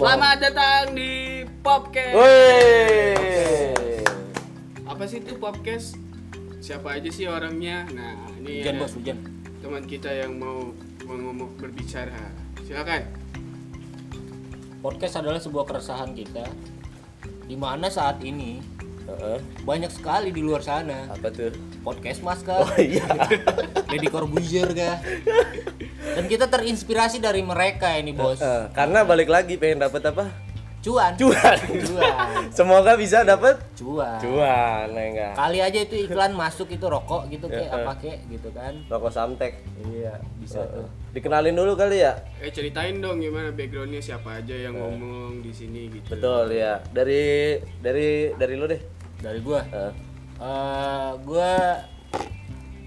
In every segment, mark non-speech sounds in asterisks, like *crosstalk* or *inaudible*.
ngomong. Selamat datang di Popcast. Woi. Apa sih itu Popcast? Siapa aja sih orangnya? Nah, ini Hujan ada bos, hujan. teman kita yang mau ngomong berbicara. Silakan. Podcast adalah sebuah keresahan kita di mana saat ini Heeh. banyak sekali di luar sana Apa tuh? podcast mas kah, Oh iya. Deddy Corbuzier kah, *laughs* dan kita terinspirasi dari mereka ini bos. Eh, karena balik lagi pengen dapat apa? Cuan, Cuan. cuan, *laughs* Semoga bisa dapat cuan. cuan, ya enggak? Kali aja itu iklan masuk itu rokok gitu kayak Ya, apa kek gitu kan. Rokok Samtek. Iya, bisa tuh. Dikenalin dulu kali ya. Eh ceritain dong gimana backgroundnya siapa aja yang ngomong di sini gitu. Betul ya. Dari dari dari lu deh. Dari gua, Eh, eh gua,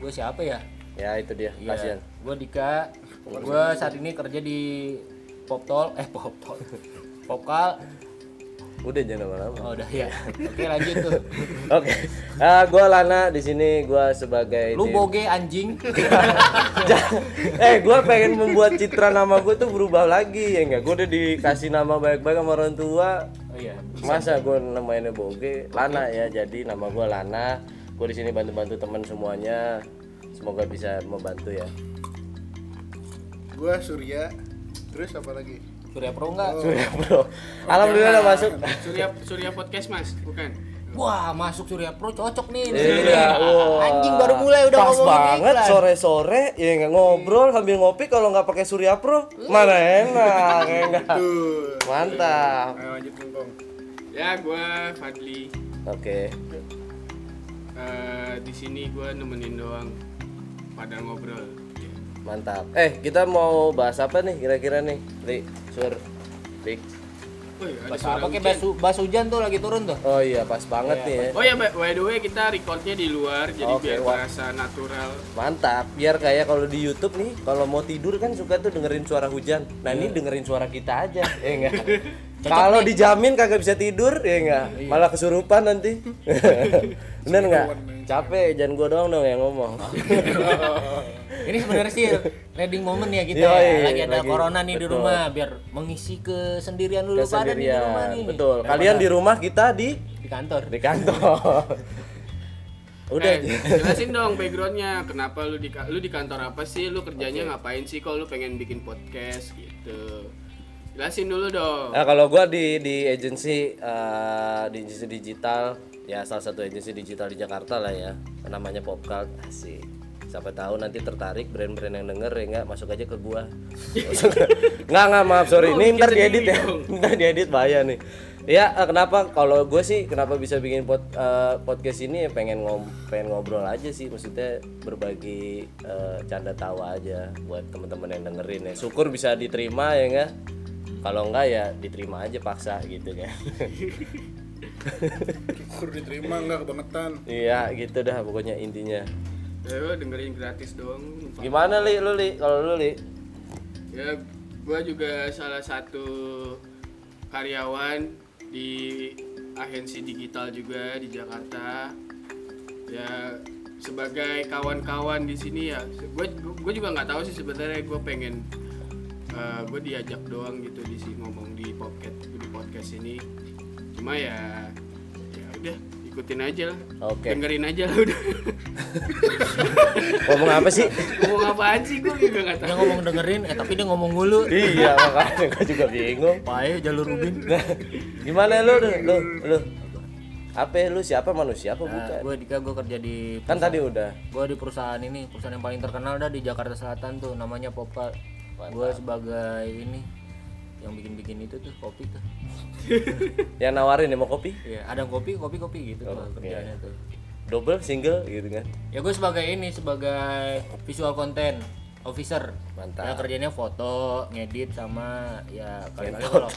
gua siapa ya? ya itu dia. Iya, Kasihan. Gue Dika. Gue saat ini kerja di Poptol, eh Poptol, Popkal. Udah jangan lama-lama. Oh udah ya. Oke lanjut tuh. Oke. Ah, gua Lana di sini gua sebagai Lu tim- boge anjing. *laughs* Eh gue pengen membuat citra nama gue tuh berubah lagi ya enggak gue udah dikasih nama baik-baik sama orang tua Oh iya. masa gue namainnya Boge Lana ya jadi nama gue Lana gue di sini bantu-bantu teman semuanya semoga bisa membantu ya Gua Surya. Terus apa lagi? Surya Pro enggak? Surya bro alhamdulillah udah masuk Surya Surya Podcast Mas, bukan? Wah, masuk Surya Pro cocok nih. Iya, wah. Anjing baru mulai udah pas ngomongin banget sore-sore ya nggak ngobrol sambil ngopi kalau nggak pakai Surya Pro mana enak ya enggak Tuh. mantap Ayo lanjut Bung. Ya, gua Fadli. oke Eh, di sini gua nemenin doang pada ngobrol. Mantap. Eh, kita mau bahas apa nih kira-kira nih? Li, Sur, Dik. Woi, ada Bahas suara apa kayak bahas, bahas hujan tuh lagi turun tuh. Oh iya, pas banget Iya, nih ya. Oh ya, by by the way kita recordnya di luar, jadi Oke, biar terasa natural. Mantap. Biar kayak kalau di YouTube nih, kalau mau tidur kan suka tuh dengerin suara hujan. Nah, ini Iya. dengerin suara kita aja, ya *laughs* enggak? Kalau dijamin kagak bisa tidur, ya enggak? Iya. Malah kesurupan nanti. *laughs* Bener enggak? Capek, jangan gua doang dong yang ngomong. *laughs* Ini sebenarnya sih leading moment ya kita. Yoi, lagi ada lagi. corona nih di Betul. rumah biar mengisi kesendirian dulu pada nih di rumah nih. Betul. Daripada Kalian di rumah, kita di di kantor. di kantor. *laughs* Udah. Eh, *laughs* jelasin dong backgroundnya. Kenapa lu di lu di kantor apa sih? Lu kerjanya ngapain sih? Kalau lu pengen bikin podcast gitu. Jelasin dulu dong. Nah kalau gua di di agensi eh, di agensi digital ya salah satu agensi digital di Jakarta lah ya. Namanya Popcult. Asik. Siapa tahu nanti tertarik brand-brand yang denger ya nggak? Masuk aja ke gua. *laughs* Nggak nggak maaf sorry. Oh, ini ntar diedit ya. *laughs* ntar diedit bahaya nih. Ya eh, kenapa? Kalau gue sih kenapa bisa bikin pod, eh, podcast ini? Ya pengen ngom pengen ngobrol aja sih. Maksudnya berbagi eh, canda tawa aja buat teman-teman yang dengerin ya. Syukur bisa diterima ya enggak kalau enggak ya diterima aja paksa gitu kan *laughs* *laughs* Syukur diterima enggak kebangetan. iya gitu dah pokoknya intinya Ayo dengerin gratis dong. gimana li lu li kalau lu li Ya, gua juga salah satu karyawan di agensi digital juga di Jakarta. Ya, sebagai kawan-kawan di sini ya, gue gue juga nggak tahu sih sebenarnya gue pengen gue diajak doang gitu di sini ngomong di podcast di podcast ini. Cuma ya, ya udah ikutin aja lah. Oke. Dengerin aja lah udah. *laughs* ngomong apa sih ngomong apaan sih gue juga nggak Dia tahu. ngomong dengerin, eh tapi dia ngomong mulu. iya makanya gue juga bingung Pae jalur ubin. gimana lu lu lu, lu? apa lu siapa manusia apa Nah, bukan gue Dika gue kerja di kan tadi udah gue di perusahaan ini perusahaan yang paling terkenal dah di Jakarta Selatan tuh namanya Popkal gue sebagai ini yang bikin-bikin itu tuh kopi tuh *laughs* yang nawarin ya mau kopi ya ada kopi kopi kopi gitu tuh Oh, kerjanya iya. tuh double single gitu kan ya gue sebagai ini sebagai visual content officer Mantap. ya kerjanya foto ngedit sama ya kali-kali kalau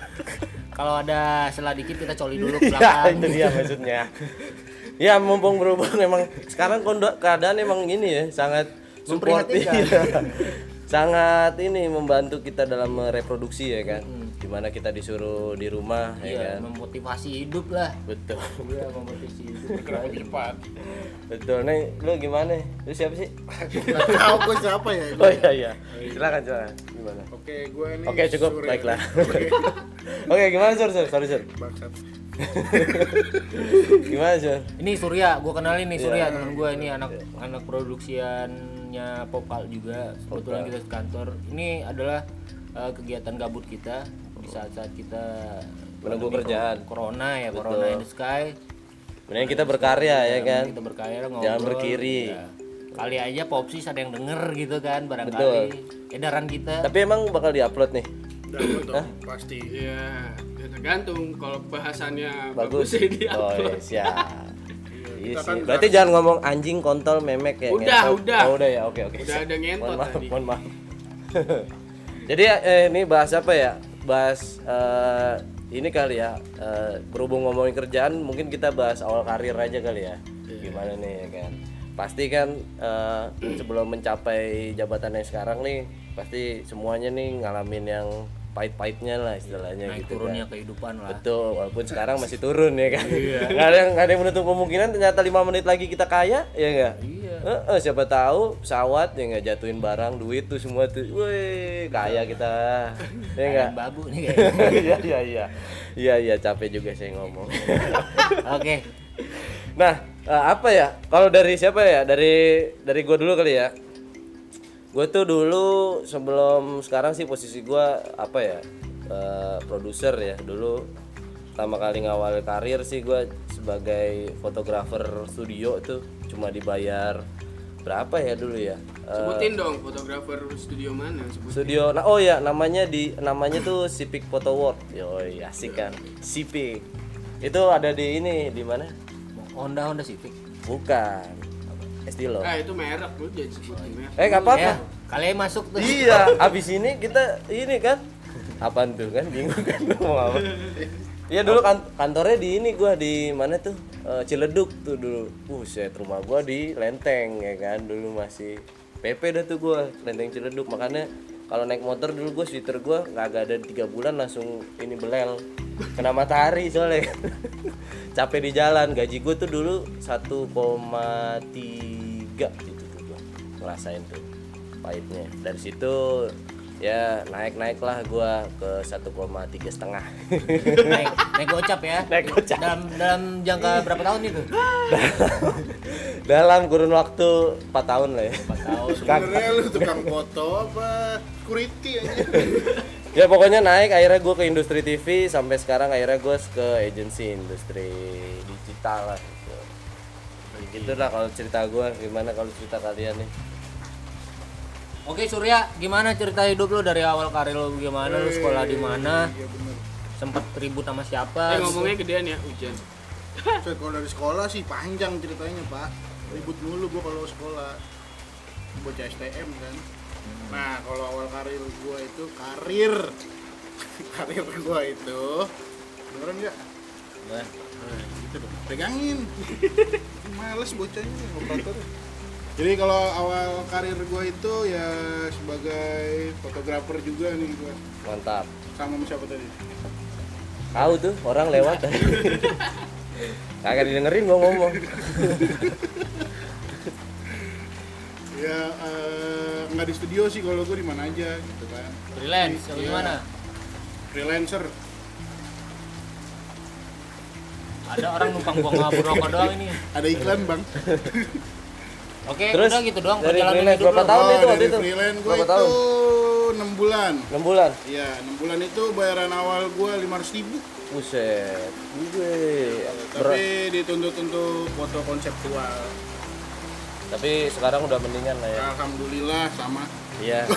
*laughs* kalau ada selah dikit kita coli dulu *laughs* ya belakang itu dia maksudnya ya mumpung berhubung emang sekarang keadaan emang ini ya sangat support Memprihatinkan. iya. Sangat ini membantu kita dalam mereproduksi ya kan di mana kita disuruh di rumah ya iya kan memotivasi hidup lah betul iya memotivasi hidup *laughs* cepat. betul nih lu gimana lu siapa sih *laughs* Nggak tahu gue siapa ya. oh iya iya silakan silakan gimana? Oke, gue ini Oke, cukup. Baiklah. *laughs* Oke, gimana Sur? Sur? Sorry Sur. Gimana Sur? Ini Surya, gua kenalin nih Surya Iya. teman gua ini anak anak produksiannya Popal juga. Kebetulan kita kantor. Ini adalah eh, kegiatan gabut kita di saat-saat kita Menunggu kerjaan. Corona ya, Betul. Corona in the sky. Mending kita berkarya ya kan. Kita berkarya ngobrol. Jangan berkiri. Ya. Kali aja Popsis ada yang denger gitu kan Betul. barangkali edaran kita. Tapi emang bakal diupload nih. Dapat dong, pasti. ya ya tergantung kalau bahasannya Bagus. bagus, *laughs* ya di Oh iya, siap. Iya kita sih. kan Berarti jangan ngomong anjing, kontol, memek ya. Udah, ngentot. udah. Oh, udah ya. Oke, oke. Udah ada ngentot Mohon maaf, tadi. mohon maaf. *laughs* Jadi eh, ini bahas apa ya? Bahas eh, ini kali ya. eh, berhubung ngomongin kerjaan, mungkin kita bahas awal karir aja kali ya. Iya. Gimana nih ya kan? Pasti kan eh, *clears throat* sebelum mencapai jabatan yang sekarang nih, pasti semuanya nih ngalamin yang pahit-pahitnya lah istilahnya Naik gitu turunnya kan. kehidupan lah. Betul, walaupun sekarang masih turun ya kan. *laughs* Nggak ada yang nggak ada yang menutup kemungkinan ternyata lima menit lagi kita kaya, ya enggak? Iya. Heeh, siapa tahu pesawat yang nggak jatuhin barang, duit tuh semua tuh. Wih, kaya kita. ya enggak? Babu nih. *laughs* Iya, iya, iya. Iya, iya, capek juga saya ngomong. *laughs* Oke. nah, eh, apa ya? Kalau dari siapa ya? Dari dari gua dulu kali ya. Gue tuh dulu sebelum sekarang sih posisi gua apa ya? eh, produser ya. Dulu pertama kali ngawal karir sih gua sebagai fotografer studio tuh cuma dibayar berapa ya dulu ya? Eh, sebutin dong fotografer studio mana sebutin studio nah oh ya namanya di namanya tuh Civic Photo World yo asik kan Civic itu ada di ini di mana Honda Honda Civic. bukan Estilo ah itu merek. Lu jadi sebutin merek. Eh nggak apa-apa. Ya, kalian masuk tuh. iya. *laughs* Abis ini kita ini kan. Apaan tuh kan? Bingung kan? Mau apa? Iya dulu kan kantornya di ini gua di mana tuh? Eh, Ciledug tuh dulu. Buset rumah gua di Lenteng ya kan? Dulu masih PP dah tuh gua Lenteng Ciledug. Makanya kalau naik motor dulu gua sweater gua nggak ada tiga bulan langsung ini belel kena matahari soalnya *laughs* capek di jalan gaji gua tuh dulu 1,3 gitu tuh gua ngerasain tuh pahitnya dari situ ya naik naik lah gua ke 1,3 setengah *laughs* naik naik gocap ya. Naik gocap. Dalam dalam jangka berapa tahun itu? *laughs* dalam kurun waktu 4 tahun lah ya 4 tahun. Sebenarnya lu tukang foto apa? Security aja. Ya pokoknya naik akhirnya gue ke industri TV sampai sekarang akhirnya gue ke agensi industri digital lah gitu. gitu lah kalau cerita gue gimana kalau cerita kalian nih Oke Surya, gimana cerita hidup lu dari awal karir lu gimana? Lu sekolah di mana? Iya bener. Sempet ribut sama siapa? eh ngomongnya gedean ya hujan *laughs* Coy, kalau dari sekolah sih panjang ceritanya pak Ribut mulu gua kalau sekolah Bocah STM kan Nah kalau awal karir gua itu Karir *laughs* Karir gua itu Beneran nggak? nah, gitu dong. Pegangin. *laughs* Males bocahnya operator. Jadi kalau awal karir gue itu ya sebagai fotografer juga nih gue mantap sama siapa tadi? tahu tuh orang lewat *laughs* kagak didengerin gue ngomong Ya eh, nggak di studio sih kalau gue di mana aja gitu kan. Freelance, atau Iya. gimana? Freelancer. Ada orang numpang buang ngabur rokok doang ini. *laughs* Ada iklan bang. Oke, Terus, udah gitu doang dari freelance hidup berapa tahun oh, itu waktu dari itu? freelance gue Berapa itu tahun? 6 bulan. 6 bulan Iya, 6 bulan itu bayaran awal gue 500 ribu. buset gue Tapi dituntut untuk foto konseptual. Tapi sekarang udah mendingan lah ya Alhamdulillah sama. Iya. *laughs*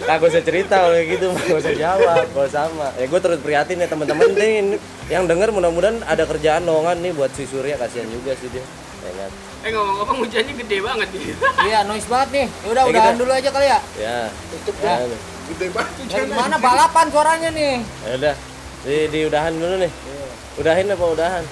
Nah, gak usah cerita kalau kayak gitu, gak usah jawab, kalau sama. Ya gue terus prihatin ya teman-teman nih ini- yang denger mudah-mudahan ada kerjaan lowongan nih buat si Surya kasihan juga sih dia. Ya kan? eh ngomong-ngomong hujannya gede banget nih *laughs* Iya, noise banget nih. Ya udah Ya, udahan dulu aja kali ya. Ya. Tutup Ya, ya. Gede banget tuh Ya, jangan. gimana balapan suaranya nih? ya udah. Di, di udahan dulu nih. Udahin apa udahan?